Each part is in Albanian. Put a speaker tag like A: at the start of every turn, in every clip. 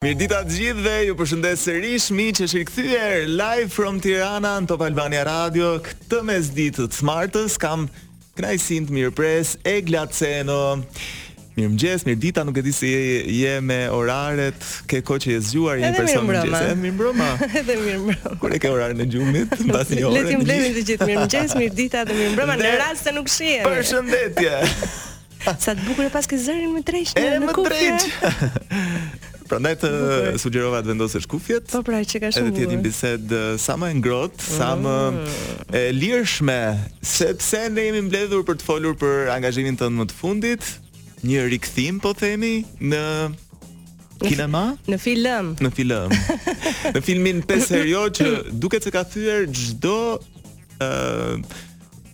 A: Mirdita të gjithëve, ju përshëndes sërish miq, është rikthyer live from Tirana në Top Albania Radio. Këtë mesditë të së martës kam kënaqësinë të mirëpres Egla Ceno. Mirëmëngjes, Mirdita, nuk e di si je, je me oraret, ke kohë që je zgjuar, je një person mëngjes. Edhe mirëmbrëma.
B: Edhe mirëmbrëma.
A: Kur e ke orarin e gjumit, mbas një ore.
B: Le t'i mbledhim të gjithë mirëmëngjes, Mirdita dhe mirëmbrëma në rast se nuk shihemi.
A: Përshëndetje.
B: Sa të bukur e paske zërin more
A: dreq
B: në,
A: në
B: kufje.
A: Prandaj të sugjerova të vendosësh kufjet.
B: Po pra, që ka shumë.
A: Edhe të jetë një bisedë eh, sa më e ngrohtë, sa
B: mm.
A: më e lirshme, sepse ne jemi mbledhur për të folur për angazhimin tënd më të fundit, një rikthim po themi në kinema,
B: në film,
A: në film. në filmin Pesë herë jo që duket se ka thyer çdo ë eh,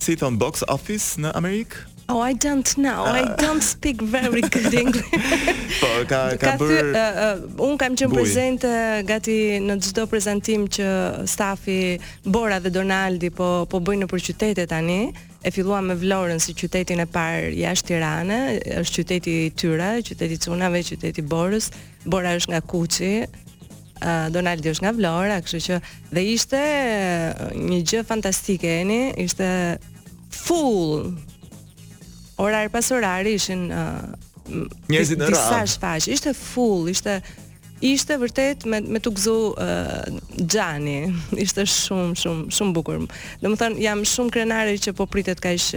A: Si thon box office në Amerikë?
B: Oh, I don't know. I ah. don't speak very good English.
A: po, ka ka bër.
B: Uh, uh, un kam qenë prezente uh, gati në çdo prezantim që stafi Bora dhe Donaldi po po bëjnë nëpër qytete tani. E filluam me Vlorën si qytetin e parë jashtë Tirane, është qyteti i tyre, qyteti i çunave, qyteti i Borës. Bora është nga Kuçi, Uh, Donaldi është nga Vlora, kështu që dhe ishte një gjë fantastike Eni, ishte full. Orar pas orari ishin uh,
A: njerëzit në radhë.
B: Disa shfaqje, ishte full, ishte ishte vërtet me me t'u gëzu xhani. Uh, ishte shumë shumë shumë bukur. Domethënë jam shumë krenare që po pritet kaq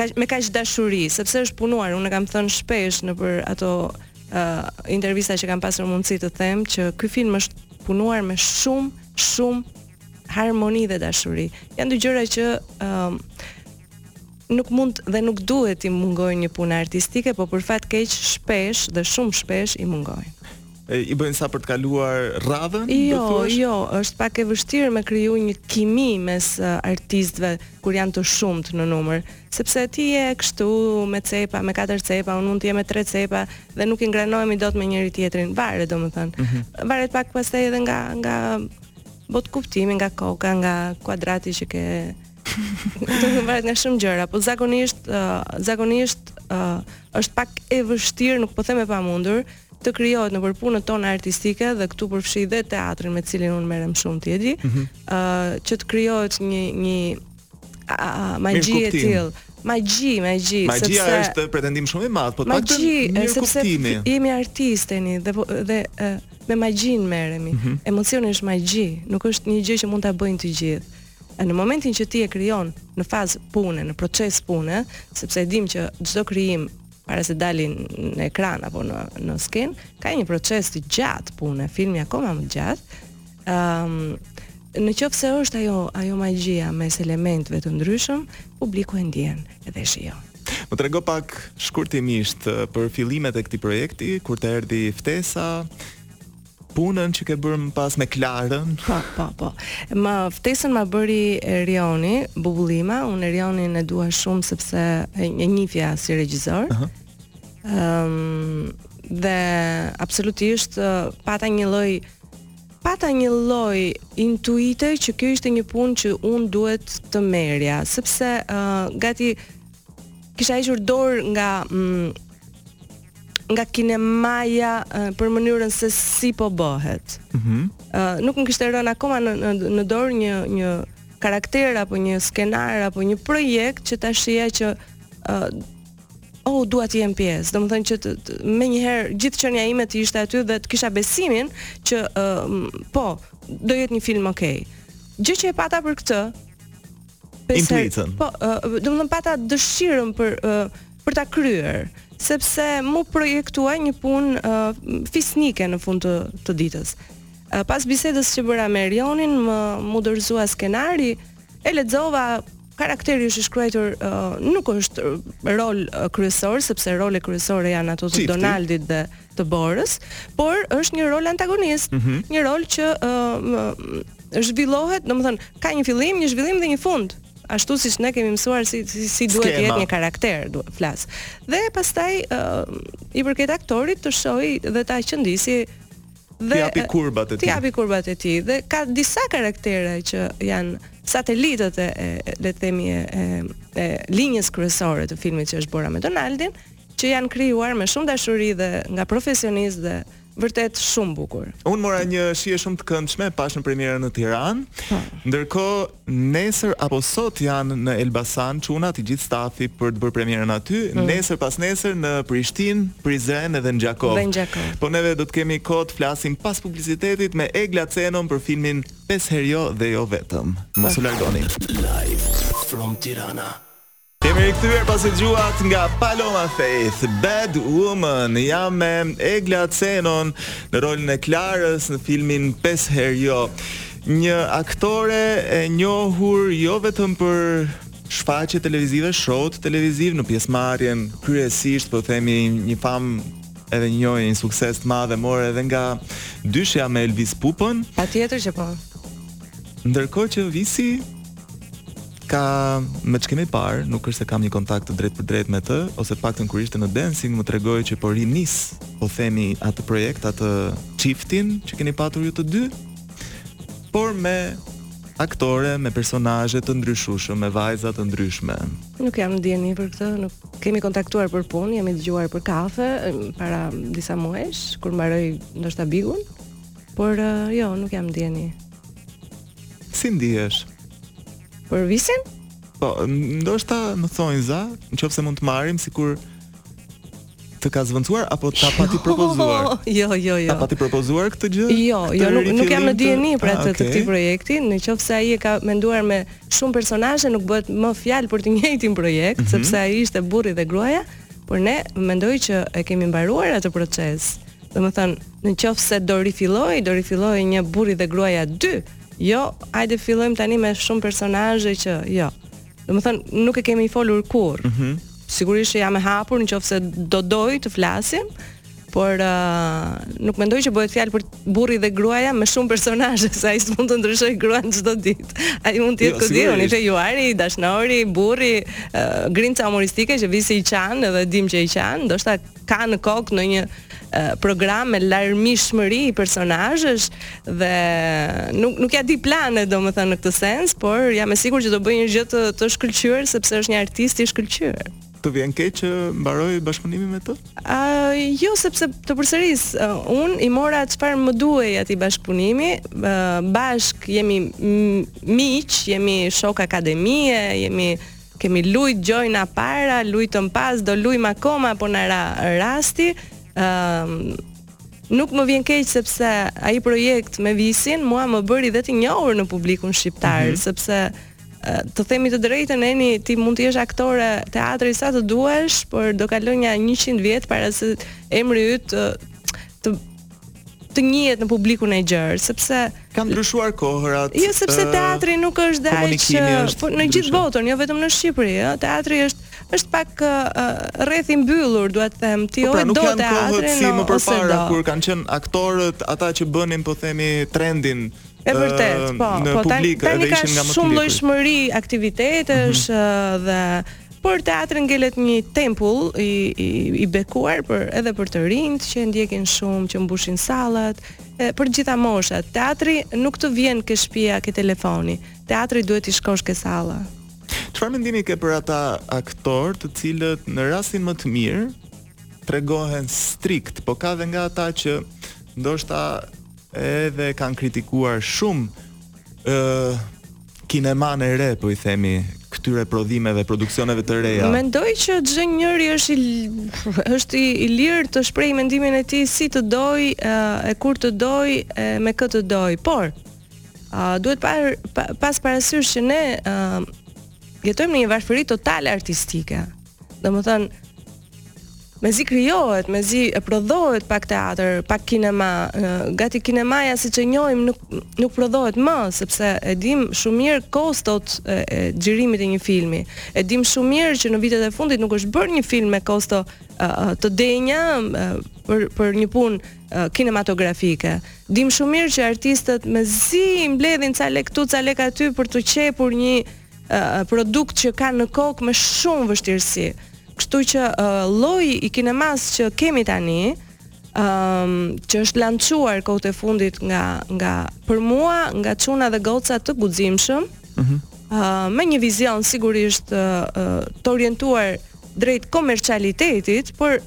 B: kaq me kaq dashuri, sepse është punuar, unë kam thënë shpesh nëpër ato uh, intervista që kam pasur mundësi të them që ky film është punuar me shumë shumë harmoni dhe dashuri. Janë dy gjëra që um, nuk mund dhe nuk duhet t'i mungojnë një pune artistike, po për fat keq shpesh dhe shumë shpesh i mungojnë.
A: E, I bëjnë sa për të kaluar radhën?
B: Jo, jo, është pak e vështirë me kriju një kimi mes artistëve kur janë të shumtë në numër. Sepse ti je kështu, me cepa, me katër cepa, unë mund të jem me tre cepa dhe nuk ingranohemi dot me njëri tjetrin. Varet, domethënë.
A: Mm -hmm.
B: Varet pak pastaj edhe nga nga botëkuptimi, nga koka, nga kuadrati që ke. Do të varet nga shumë gjëra, po zakonisht uh, zakonisht uh, është pak e vështirë, nuk po them e pamundur, të krijohet nëpër punët tona artistike dhe këtu përfshij dhe teatrin me cilin unë merrem shumë ti e di.
A: Ëh, mm -hmm.
B: uh, që të krijohet një një magji e tillë. Magji, magji, sepse magjia
A: është pretendim shumë i madh, po të paktën mirëkuptimi.
B: Sepse jemi artistë ne dhe po, dhe me magjin merremi.
A: Mm -hmm.
B: Emocioni është magji, nuk është një gjë që mund ta bëjnë të gjithë. Në momentin që ti e krijon në fazë pune, në proces pune, sepse e dimë që çdo krijim para se dalin në ekran apo në në skenë, ka një proces të gjatë pune, filmi akoma më gjatë. Ëm um, në qoftë se është ajo ajo magjia mes elementëve të ndryshëm, publiku e ndjen dhe shijon.
A: Më trego pak shkurtimisht për fillimet e këtij projekti, kur të erdhi ftesa, punën që ke bërë më pas me Klarën.
B: Po, po, po. Më ftesën ma bëri Erioni Bubullima, unë Erionin e dua shumë sepse e njifja si regjisor.
A: Ëh.
B: Uh -huh. um, dhe absolutisht pata një lloj pata një lloj intuite që kjo ishte një punë që unë duhet të merrja, sepse uh, gati kisha hequr dorë nga mm, nga kinemaja uh, për mënyrën se si po bëhet.
A: Ëh. Mm -hmm.
B: uh, nuk më kishte rënë akoma në në, në dorë një një karakter apo një skenar apo një projekt që ta shija që uh, Oh, dua të jem pjesë. Domethënë që të, të, menjëherë gjithë qenia ime të ishte aty dhe të kisha besimin që uh, po, do jetë një film okay. Gjë që e pata për këtë.
A: Intuitën.
B: Po, uh, domethënë pata dëshirën për uh, për ta kryer, sepse m'u projektua një punë uh, fisnike në fund të, të ditës. Uh, pas bisedës që bëra me Erionin, më m'u dorëzua skenari, e lexova Karakteri është i shkruajtur, nuk është rol kryesor sepse rolet kryesore janë ato të Donaldit dhe të Borës, por është një rol antagonist,
A: mm -hmm.
B: një rol që ë zhvillohet, domethënë ka një fillim, një zhvillim dhe një fund ashtu siç ne kemi mësuar si si, si duhet të jetë një karakter, duhet flas. Dhe pastaj uh, i përket aktorit të shohi dhe ta qëndisi dhe
A: t'i japi kurbat e tij.
B: T'i japi kurbat e tij dhe ka disa karaktere që janë satelitët e, e le të themi e, e, e linjës kryesore të filmit që është Bora me Donaldin, që janë krijuar me shumë dashuri dhe nga profesionistë dhe vërtet shumë bukur.
A: Unë mora një shije shumë të këndshme, pash në premierën në Tiranë. Po. Ndërkohë Nesër apo sot janë në Elbasan çunat, të gjithë stafi për të bërë premierën aty. Mm. Nesër pasnesër në Prishtinë, Prizren edhe në Gjakovë.
B: Dhe në Gjakovë.
A: Po neve do të kemi kohë të flasim pas publicitetit me Egla Cenon për filmin Pesë herë jo dhe jo vetëm. Mos u largoni.
C: Live from Tirana.
A: Jemi rikthyer pasi dëgjuat nga Paloma Faith, Bad Woman. Jam me Egla Cenon në rolin e Klarës në filmin 5 herë jo. Një aktore e njohur jo vetëm për shfaqje televizive, show-t televiziv në pjesëmarrjen kryesisht po themi një famë edhe një një sukses të madhe more edhe nga dyshja me Elvis Pupën.
B: Patjetër që po.
A: Ndërkohë që Visi Ka me ç'kemi parë, nuk është se kam një kontakt të drejtpërdrejtë me të, ose të paktën kur ishte në Dancing më tregoi që po e rinis, po themi atë projekt, atë çiftin që keni patur ju të dy, por me aktore, me personazhe të ndryshueshëm, me vajza të ndryshme.
B: Nuk jam në dijeni për këtë, nuk kemi kontaktuar për punë, jemi dëgjuar për kafe para disa muajsh kur mbaroi ndoshta Bigun, por jo, nuk jam në dijeni.
A: Si ndihesh?
B: Për Visin?
A: Po, ndoshta në thonjza, në qoftë se mund ta marrim sikur të ka zëvendësuar apo ta pati jo, propozuar.
B: Jo, jo, jo.
A: Ta pati propozuar këtë gjë?
B: Jo, jo, nuk, nuk jam në dijeni për atë ah,
A: të
B: këtij projekti, në qoftë se ai e ka menduar me shumë personazhe, nuk bëhet më fjalë për të njëjtin projekt,
A: mhm.
B: sepse ai ishte burri dhe gruaja, por ne mendoj që e kemi mbaruar atë proces. Domethënë, në qoftë se do rifillojë, do rifillojë një burri dhe gruaja dy. Jo, hajde fillojmë tani me shumë personazhe që jo. Domethënë, nuk e kemi folur kurrë.
A: Mm -hmm.
B: Sigurisht që jam e hapur në qoftë se do dojë të flasim, por uh, nuk mendoj që bëhet fjalë për burri dhe gruaja me shumë personazhe, se ai s'mund të ndryshojë gruan çdo ditë. Ai mund të jetë jo,
A: kodion,
B: i fejuari, dashnori, burri, uh, grimca humoristike që Visi i qan dhe e dimë që i qan, ndoshta ka në kokë ndonjë uh, program me larmishmëri personazhesh dhe nuk nuk ia di planet domethënë në këtë sens, por jam e sigurt që do bëjë një gjë të, të shkëlqyer sepse është një artist i shkëlqyer.
A: Të vjen keq që mbaroi bashkëpunimi me të?
B: Ë, uh, jo sepse të përsëris, uh, unë i mora çfarë më duhej atij bashkëpunimi, uh, bashkë jemi miq, jemi shokë akademie, jemi Kemi lujt gjona para, lujtëm pas, do lujmë akoma po na ra rasti. Ëm nuk më vjen keq sepse ai projekt me Visin mua më bëri dhe të njohur në publikun shqiptar, mm -hmm. sepse të themi të drejtën Eni ti mund të jesh aktore teatri sa të duash, por do kalojnë nja 100 vjet para se emri yt të, të të njihet në publikun e gjerë, sepse
A: kanë ndryshuar kohërat.
B: Jo sepse teatri nuk është dhe
A: ai që
B: po në gjithë botën, jo vetëm në Shqipëri, ëh, teatri është është pak rreth i mbyllur, dua të them, ti
A: po pra, oj
B: do
A: teatrin. Nuk
B: kanë
A: kohët
B: si
A: më përpara kur kanë qenë aktorët, ata që bënin po themi trendin
B: E
A: vërtetë,
B: po,
A: në
B: po,
A: publik,
B: tani,
A: tani
B: ka shumë llojshmëri aktivitetesh mm -hmm. dhe Por teatri ngelet një tempull i i, i bekuar për edhe për të rinjtë që e ndjekin shumë, që mbushin sallat, e, për të gjitha moshat. Teatri nuk të vjen ke shtëpia, ke telefoni. Teatri duhet të shkosh ke salla.
A: Çfarë mendimi ke për ata aktorë të cilët në rastin më të mirë tregohen strikt, po ka dhe nga ata që ndoshta edhe kanë kritikuar shumë ë Kinemanë e re po i themi këtyre prodhimeve, produksioneve të reja.
B: Mendoj që çdo njëri është i është i, i lirë të shprehë mendimin e tij si të doj, e, e kur të doj, e, me kë të doj. Por, a, duhet pa, pa, pas parasysh që ne a, jetojmë në një varfëri totale artistike. Domethënë, Mezi krijohet, mezi e prodhohet pak teatër, pak kinema, gati kinemaja siç e njohim nuk nuk prodhohet më, sepse e dim shumë mirë kostot e, e xhirimit të një filmi. E dim shumë mirë që në vitet e fundit nuk është bërë një film me kosto uh, të denja uh, për për një punë uh, kinematografike. Dim shumë mirë që artistët mezi mbledhin ca lek këtu, ca lek aty për të qepur një uh, produkt që kanë në kokë me shumë vështirësi. Kështu që uh, lloji i kinemas që kemi tani, um, që është lançuar kohët e fundit nga nga për mua, nga çuna dhe goca të guximshëm, ëh, mm uh, me një vizion sigurisht uh, uh, të orientuar drejt komercialitetit, por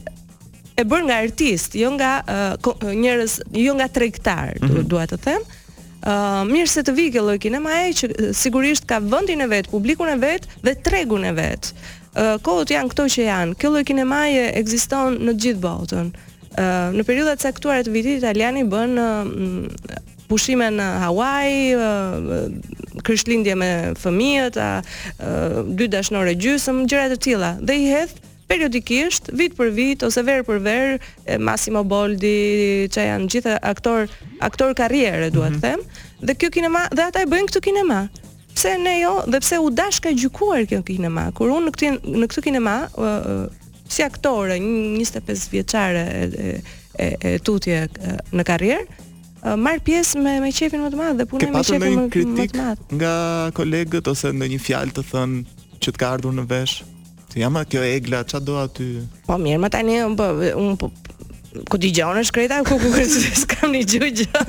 B: e bërë nga artist, jo nga uh, njerëz, jo nga tregtar, mm -hmm. dua të them. Ë uh, mirë se të vi kjo lloj kinemaje që sigurisht ka vendin e vet, publikun e vet dhe tregun e vet. Ë uh, kohët janë këto që janë. Kjo lloj kinemaje ekziston në të gjithë botën. Ë uh, në periudha të caktuara të vitit italiani bën uh, pushime në Hawaii, krishtlindje me fëmijët, a, dy dashnore e gjysëm, gjëra të tilla. Dhe i hedh periodikisht, vit për vit ose verë për verë, Massimo Boldi, që janë të gjithë aktor, aktor karriere, dua të mhm. them, dhe kjo kinema, dhe ata e bëjnë këtë kinema. Pse ne jo, dhe pse u dashka gjykuar kjo kinema, kur unë në këtë, në këtë kinema, si aktore, 25 vjeçare e, e, e, e tutje në karrierë, marr pjesë me me qefin më të madh dhe punoj me qefin më, më të madh.
A: Nga kolegët ose ndonjë fjalë të thënë që të ka ardhur në vesh? Ja, ama kjo Egla ça do aty?
B: Po mirë, më tani un po un po ku dëgjon e shkreta ku ku s'kam një gjë gjë.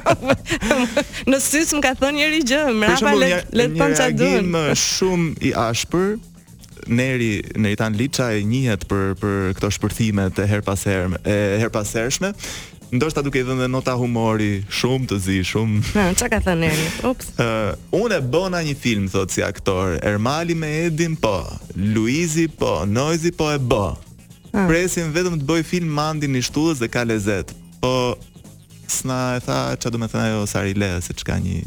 B: Në sy s'm ka thënë njëri gjë, mrapa le le të thonë
A: ça
B: duan.
A: Një reagim shumë i ashpër. Neri Neritan Liçaj njihet për për këto shpërthime të her pas herë, e herpashershme. Ndoshta duke i dhënë dhe nota humori, shumë të zi, shumë.
B: Ha, çka ka thënë Neri? Ups.
A: Uh, unë e bëra një film thotë si aktor. Ermali me Edin po, Luizi po, Noizi po e bë.
B: Ah.
A: Presim vetëm të bëj film Mandi i Nishtullës dhe ka lezet. Po s'na e tha ça domethënë ajo Sari Lea se çka një.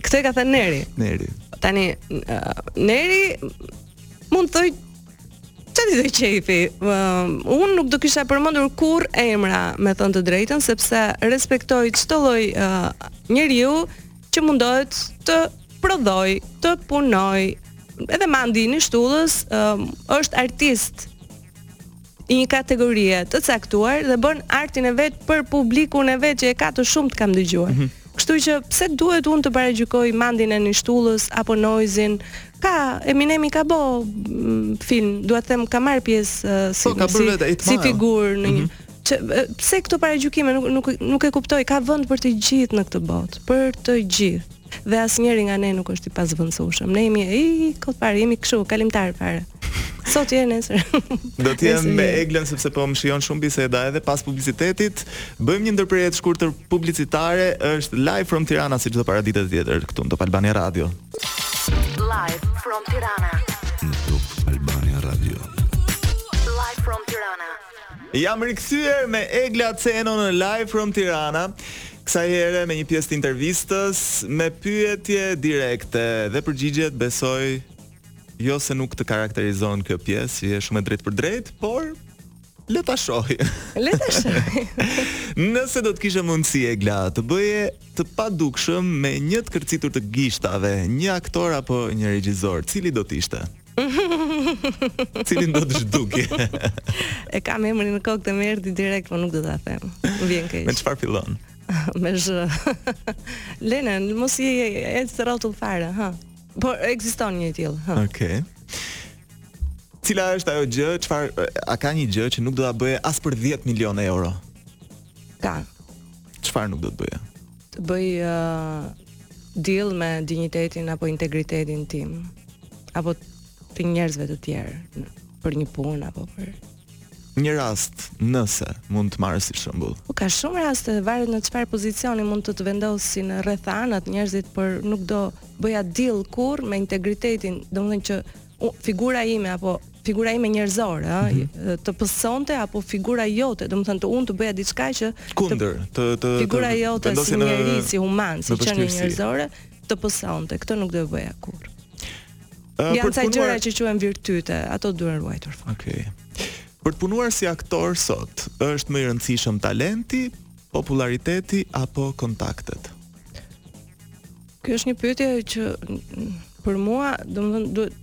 B: Këtë e ka thënë Neri.
A: Neri.
B: Tani uh, Neri mund të thojë ça t'i dojë qejfi? Um, unë nuk do kisha përmendur kurrë emra me thënë të drejtën, sepse respektoj çdo lloj uh, njeriu që mundohet të prodhojë, të punojë, edhe Mandi i Nishtullës, um, është artist i një kategorie të caktuar dhe bën artin e vet për publikun e vet që e ka të shumtë kam dëgjuar. Mm -hmm. Kështu që pse duhet unë të paragjykoj Mandin e Nishtullës apo Noizin? Ka Eminemi ka bë mm, film, dua të them ka marrë pjesë uh, si,
A: po,
B: si, si figurë në një mm -hmm që pse këto paragjykime nuk nuk nuk e kuptoj, ka vend për të gjithë në këtë botë, për të gjithë. Dhe asnjëri nga ne nuk është i pazëvendësueshëm. Ne jemi kot fare, jemi kështu, kalimtarë fare. Sot je nesër.
A: Do të jem me Eglën sepse po më shijon shumë biseda edhe pas publicitetit. Bëjmë një ndërprerje të shkurtër publicitare, është Live from Tirana si çdo paradite tjetër këtu në Top Albania Radio.
D: Live from Tirana.
C: Në Top Albania Radio.
D: Live from Tirana.
A: Jam rikthyer me Egla Ceno në Live from Tirana, kësaj here me një pjesë të intervistës me pyetje direkte dhe përgjigjet besoj jo se nuk të karakterizon kjo pjesë, je shumë e drejtpërdrejtë, por le ta shohim.
B: Le ta shohim.
A: Nëse do të kishe mundësi Egla të bëje të padukshëm me një të kërcitur të gishtave, një aktor apo një regjisor, cili do të ishte? Cilin do të zhdukje?
B: e kam emrin në kokë dhe më erdhi direkt, po nuk do ta them. Më vjen keq.
A: Me çfarë fillon?
B: me zhë. Lëre, mos i hajde rrotull fare, ha. Po ekziston një i tillë, ha.
A: Okej. Okay. Cila është ajo gjë, çfarë a ka një gjë që nuk do ta bëje as për 10 milionë euro?
B: Ka.
A: Çfarë nuk do të bëje?
B: të bëj uh, deal me dinjitetin apo integritetin tim apo të njerëzve të tjerë për një punë apo për
A: një rast nëse mund të marr si shembull.
B: Po ka shumë raste dhe varet në çfarë pozicioni mund të të vendosin rrethanat, njerëzit, por nuk do bëja deal kurrë me integritetin, domethënë që figura ime apo figura ime njerëzore, ëh, mm -hmm. të pësonte apo figura jote, domethënë të unë të bëja diçka që
A: kundër të të
B: figura jote si njeri, si human, si qenie njerëzore, të pësonte. Këtë nuk do e bëja
A: kurrë. Uh,
B: Janë ca gjëra që quhen virtyte, ato duhen ruajtur.
A: Okej. Okay. Për të punuar si aktor sot, është më i rëndësishëm talenti, populariteti apo kontaktet?
B: Kjo është një pyetje që për mua, domethënë duhet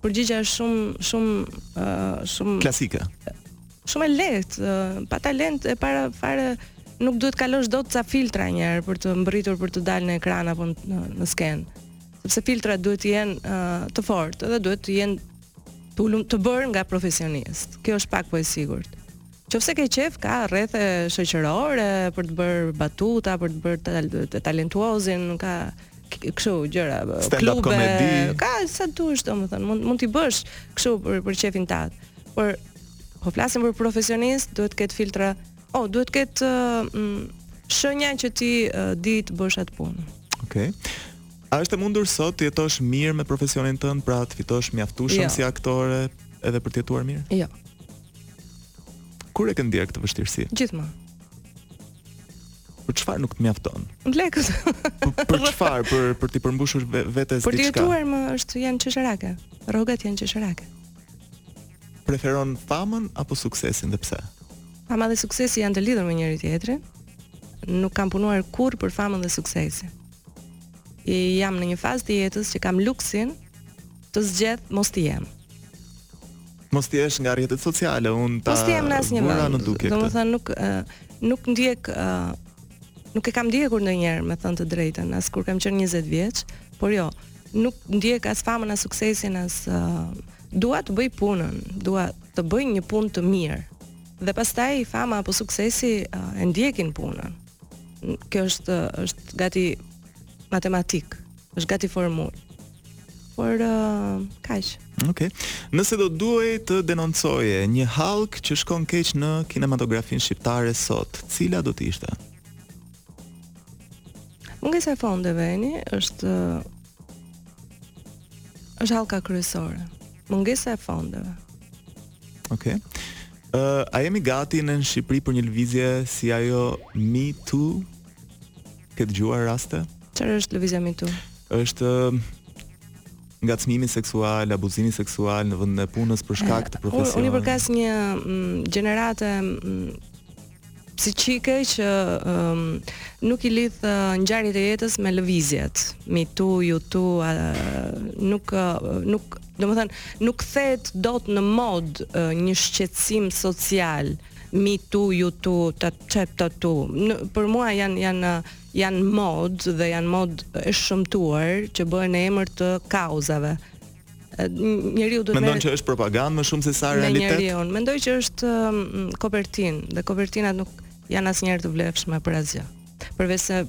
B: përgjigja është shumë shumë ë uh, shumë
A: klasike.
B: Shumë e lehtë, uh, pa talent e para fare nuk duhet t'kalosh dot ca filtra një herë për të mbërritur për të dalë në ekran apo në, në skenë. Sepse filtrat duhet të jenë uh, të fortë dhe duhet të jenë të ulum të bërë nga profesionistë. Kjo është pak po e sigurt. Qofse ke qef ka rrethe shoqërore për të bërë batuta, për të bërë të talentuarin, ka kështu gjëra, klube, ka sa të dush domethënë, mund mund t'i bësh kështu për për qefin tat. Por po flasim për profesionistë, duhet të ketë filtra. Oh, duhet të ketë mm, shenja që ti uh, di të bësh atë punë.
A: Okej. Okay. A është e mundur sot të jetosh mirë me profesionin tënd, pra të fitosh mjaftueshëm
B: jo.
A: si aktore edhe për të jetuar mirë?
B: Jo.
A: Kur e ke ndjerë këtë vështirësi?
B: Gjithmonë.
A: Për çfarë nuk të mjafton?
B: Lekët.
A: për çfarë? Për për t'i përmbushur vetes diçka.
B: Për të jetuar më është janë qesharake. Rrogat janë qesharake.
A: Preferon famën apo suksesin dhe pse?
B: Fama dhe suksesi janë të lidhur me njëri-tjetrin. Nuk kam punuar kurrë për famën dhe suksesin. I jam në një fazë të jetës që kam luksin Të zgjedh mos të jem.
A: Mos të jesh nga rrjetet sociale, un ta.
B: Mos të jem në asnjë vend. Domethënë nuk nuk ndjek nuk e kam ndjekur ndonjëherë me thënë të drejtën, as kur kam qenë 20 vjeç, por jo, nuk ndjek as famën as suksesin as uh, dua të bëj punën, dua të bëj një punë të mirë. Dhe pastaj fama apo suksesi uh, e ndjekin punën. Kjo është është gati matematik. Është gati formulë. Por uh, kaq.
A: Okej. Okay. Nëse do duhej të denoncoje një hallkë që shkon keq në kinematografinë shqiptare sot, cila do të ishte?
B: Mungesa e fondeve eni është uh, është hallka kryesore. Mungesa e fondeve.
A: Okej. Okay. Uh, a jemi gati në Shqipëri për një lëvizje si ajo Me Too Ke dëgjuar raste?
B: Çfarë është lëvizja Me Too?
A: Është ngacmimi seksual, abuzimi seksual në vendin e punës për shkak të profesionit.
B: Unë i përkas një mm, gjenerate mm, psiqike që um, nuk i lidh uh, ngjarjet e jetës me lëvizjet. Me tu, ju tu, uh, nuk uh, nuk, domethënë, nuk kthehet dot në modë uh, një shqetësim social. me too, you too, ta çep ta too. Në, për mua janë janë janë modë dhe janë modë e shëmtuar që bëhen në emër të kauzave. Njeriu do
A: të
B: mendonte
A: që është propagandë më shumë se sa realitet.
B: Jo, unë mendoj që është um, kopertinë dhe kopertinat nuk janë asnjëherë të vlefshme për asgjë. Përveçse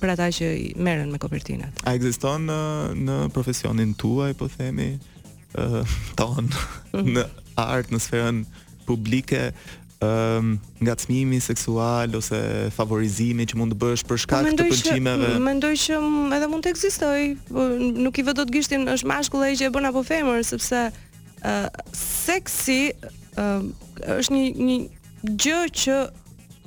B: për ata që merren me kopertinat.
A: A ekziston në, uh, në profesionin tuaj, po themi, uh, tonë
B: mhm.
A: në art në sferën publike um, ngacmimi seksual ose favorizimi që mund të bësh për shkak po të pëlqimeve.
B: Që, mendoj që edhe mund të ekzistojë, po nuk i vë dot gishtin është mashkull ai që e bën apo femër sepse uh, seksi uh, është një një gjë që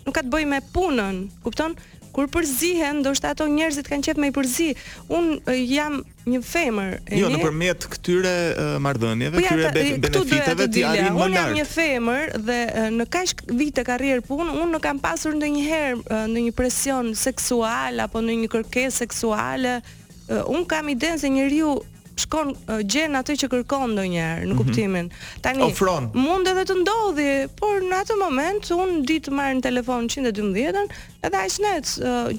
B: nuk ka të bëjë me punën, kupton? Kur përzihen, ndoshta ato njerëzit kanë qejf me i përzi. Unë jam një femër e
A: jo,
B: një.
A: Jo, nëpërmjet këtyre uh, marrëdhënieve,
B: po
A: këtyre be benefiteve ti arrin më lart.
B: Unë jam një femër dhe uh, në kaq vite karrierë punë, unë nuk kam pasur ndonjëherë uh, ndonjë presion seksual apo ndonjë kërkesë seksuale. Uh, unë kam idenë se njeriu shkon uh, gjen atë që kërkon ndonjëherë në mhm. kuptimin. Tani
A: Ofron.
B: mund edhe të ndodhi, por në atë moment unë di të marr në telefon 112-ën, Edhe aq net,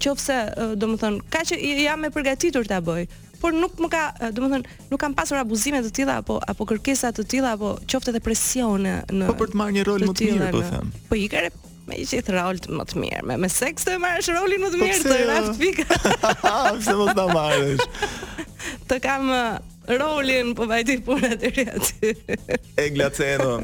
B: qoftë se, domethënë, kaq që jam e përgatitur ta bëj, por nuk më ka, domethënë, nuk kam pasur abuzime të tilla apo apo kërkesa të tilla apo qoftë edhe presione në
A: Po për të marrë një rol më të mirë, po them.
B: Po i kare me i gjithë rol të më të mirë, me, me seks të marrësh rolin më të
A: po
B: mirë, të
A: jo?
B: raftë pika.
A: Pse mos ta marrësh?
B: Të kam rolin, po vajti puna të rrë aty.
A: Egla Ceno.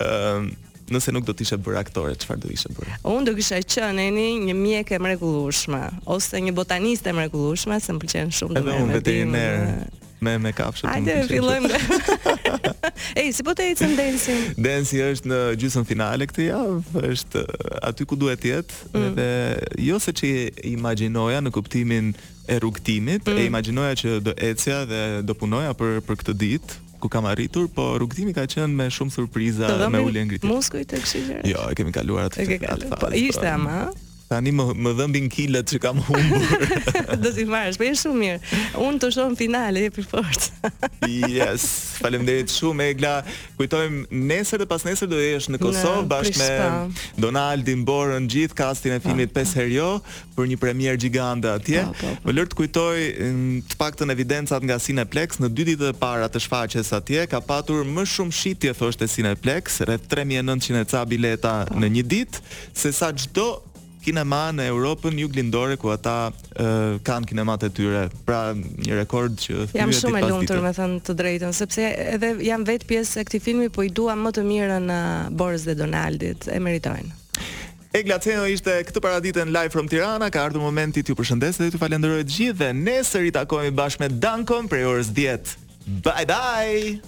A: Um, Nëse nuk do të ishe bërë aktore, çfarë do ishe bërë?
B: Unë do kisha qenë një, një mjeke e mrekullueshme ose një botaniste e mrekullueshme, se më pëlqen shumë të merrem me bimë.
A: Me me kafshët.
B: Hajde
A: të
B: fillojmë. Ej, si po të ecën Densi?
A: Densi është në gjysmëfinale këtë javë, është uh, aty ku duhet të jetë,
B: mm.
A: edhe jo se ç'e imagjinoja në kuptimin e rrugëtimit,
B: mm.
A: e imagjinoja që do ecja dhe do punoja për për këtë ditë, ku kam arritur, po rrugëtimi ka qenë me shumë surpriza, me ulje ngritje.
B: Muskujt të këshillësh.
A: Jo, e kemi kaluar atë.
B: E ke Po ishte po. ama.
A: Tani më më dhembin kilat që kam humbur.
B: Do t'i marrësh, po je shumë mirë. Unë të shoh në finale, jepi fort.
A: yes. Faleminderit shumë Egla. Kujtojmë nesër dhe pasnesër do jesh në Kosovë bashkë me Donaldin, Borën, gjithë kastin e filmit 5 herë jo. për një premier gjigante atje.
B: Po, po, po.
A: Më lër të kujtoj të paktën evidencat nga Cineplex në dy ditët e para të shfaqjes atje ka patur më shumë shitje thoshte Cineplex, rreth 3900 e ca bileta
B: po.
A: në një ditë, se sa çdo kinema në Europën juglindore ku ata e, kanë kinemat e tyre. Pra, një rekord që
B: thyhet
A: Jam
B: shumë e lumtur me thënë të drejtën, sepse edhe jam vetë pjesë e këtij filmi, po i dua më të mirën Boris dhe Donaldit, e meritojnë.
A: Egla Ceno ishte këtë paradite në Live from Tirana, ka ardhur momenti t'ju përshëndes dhe t'ju falenderoj të gjithë dhe nesër ritakohemi bashkë me Dankon prej orës 10. Bye bye.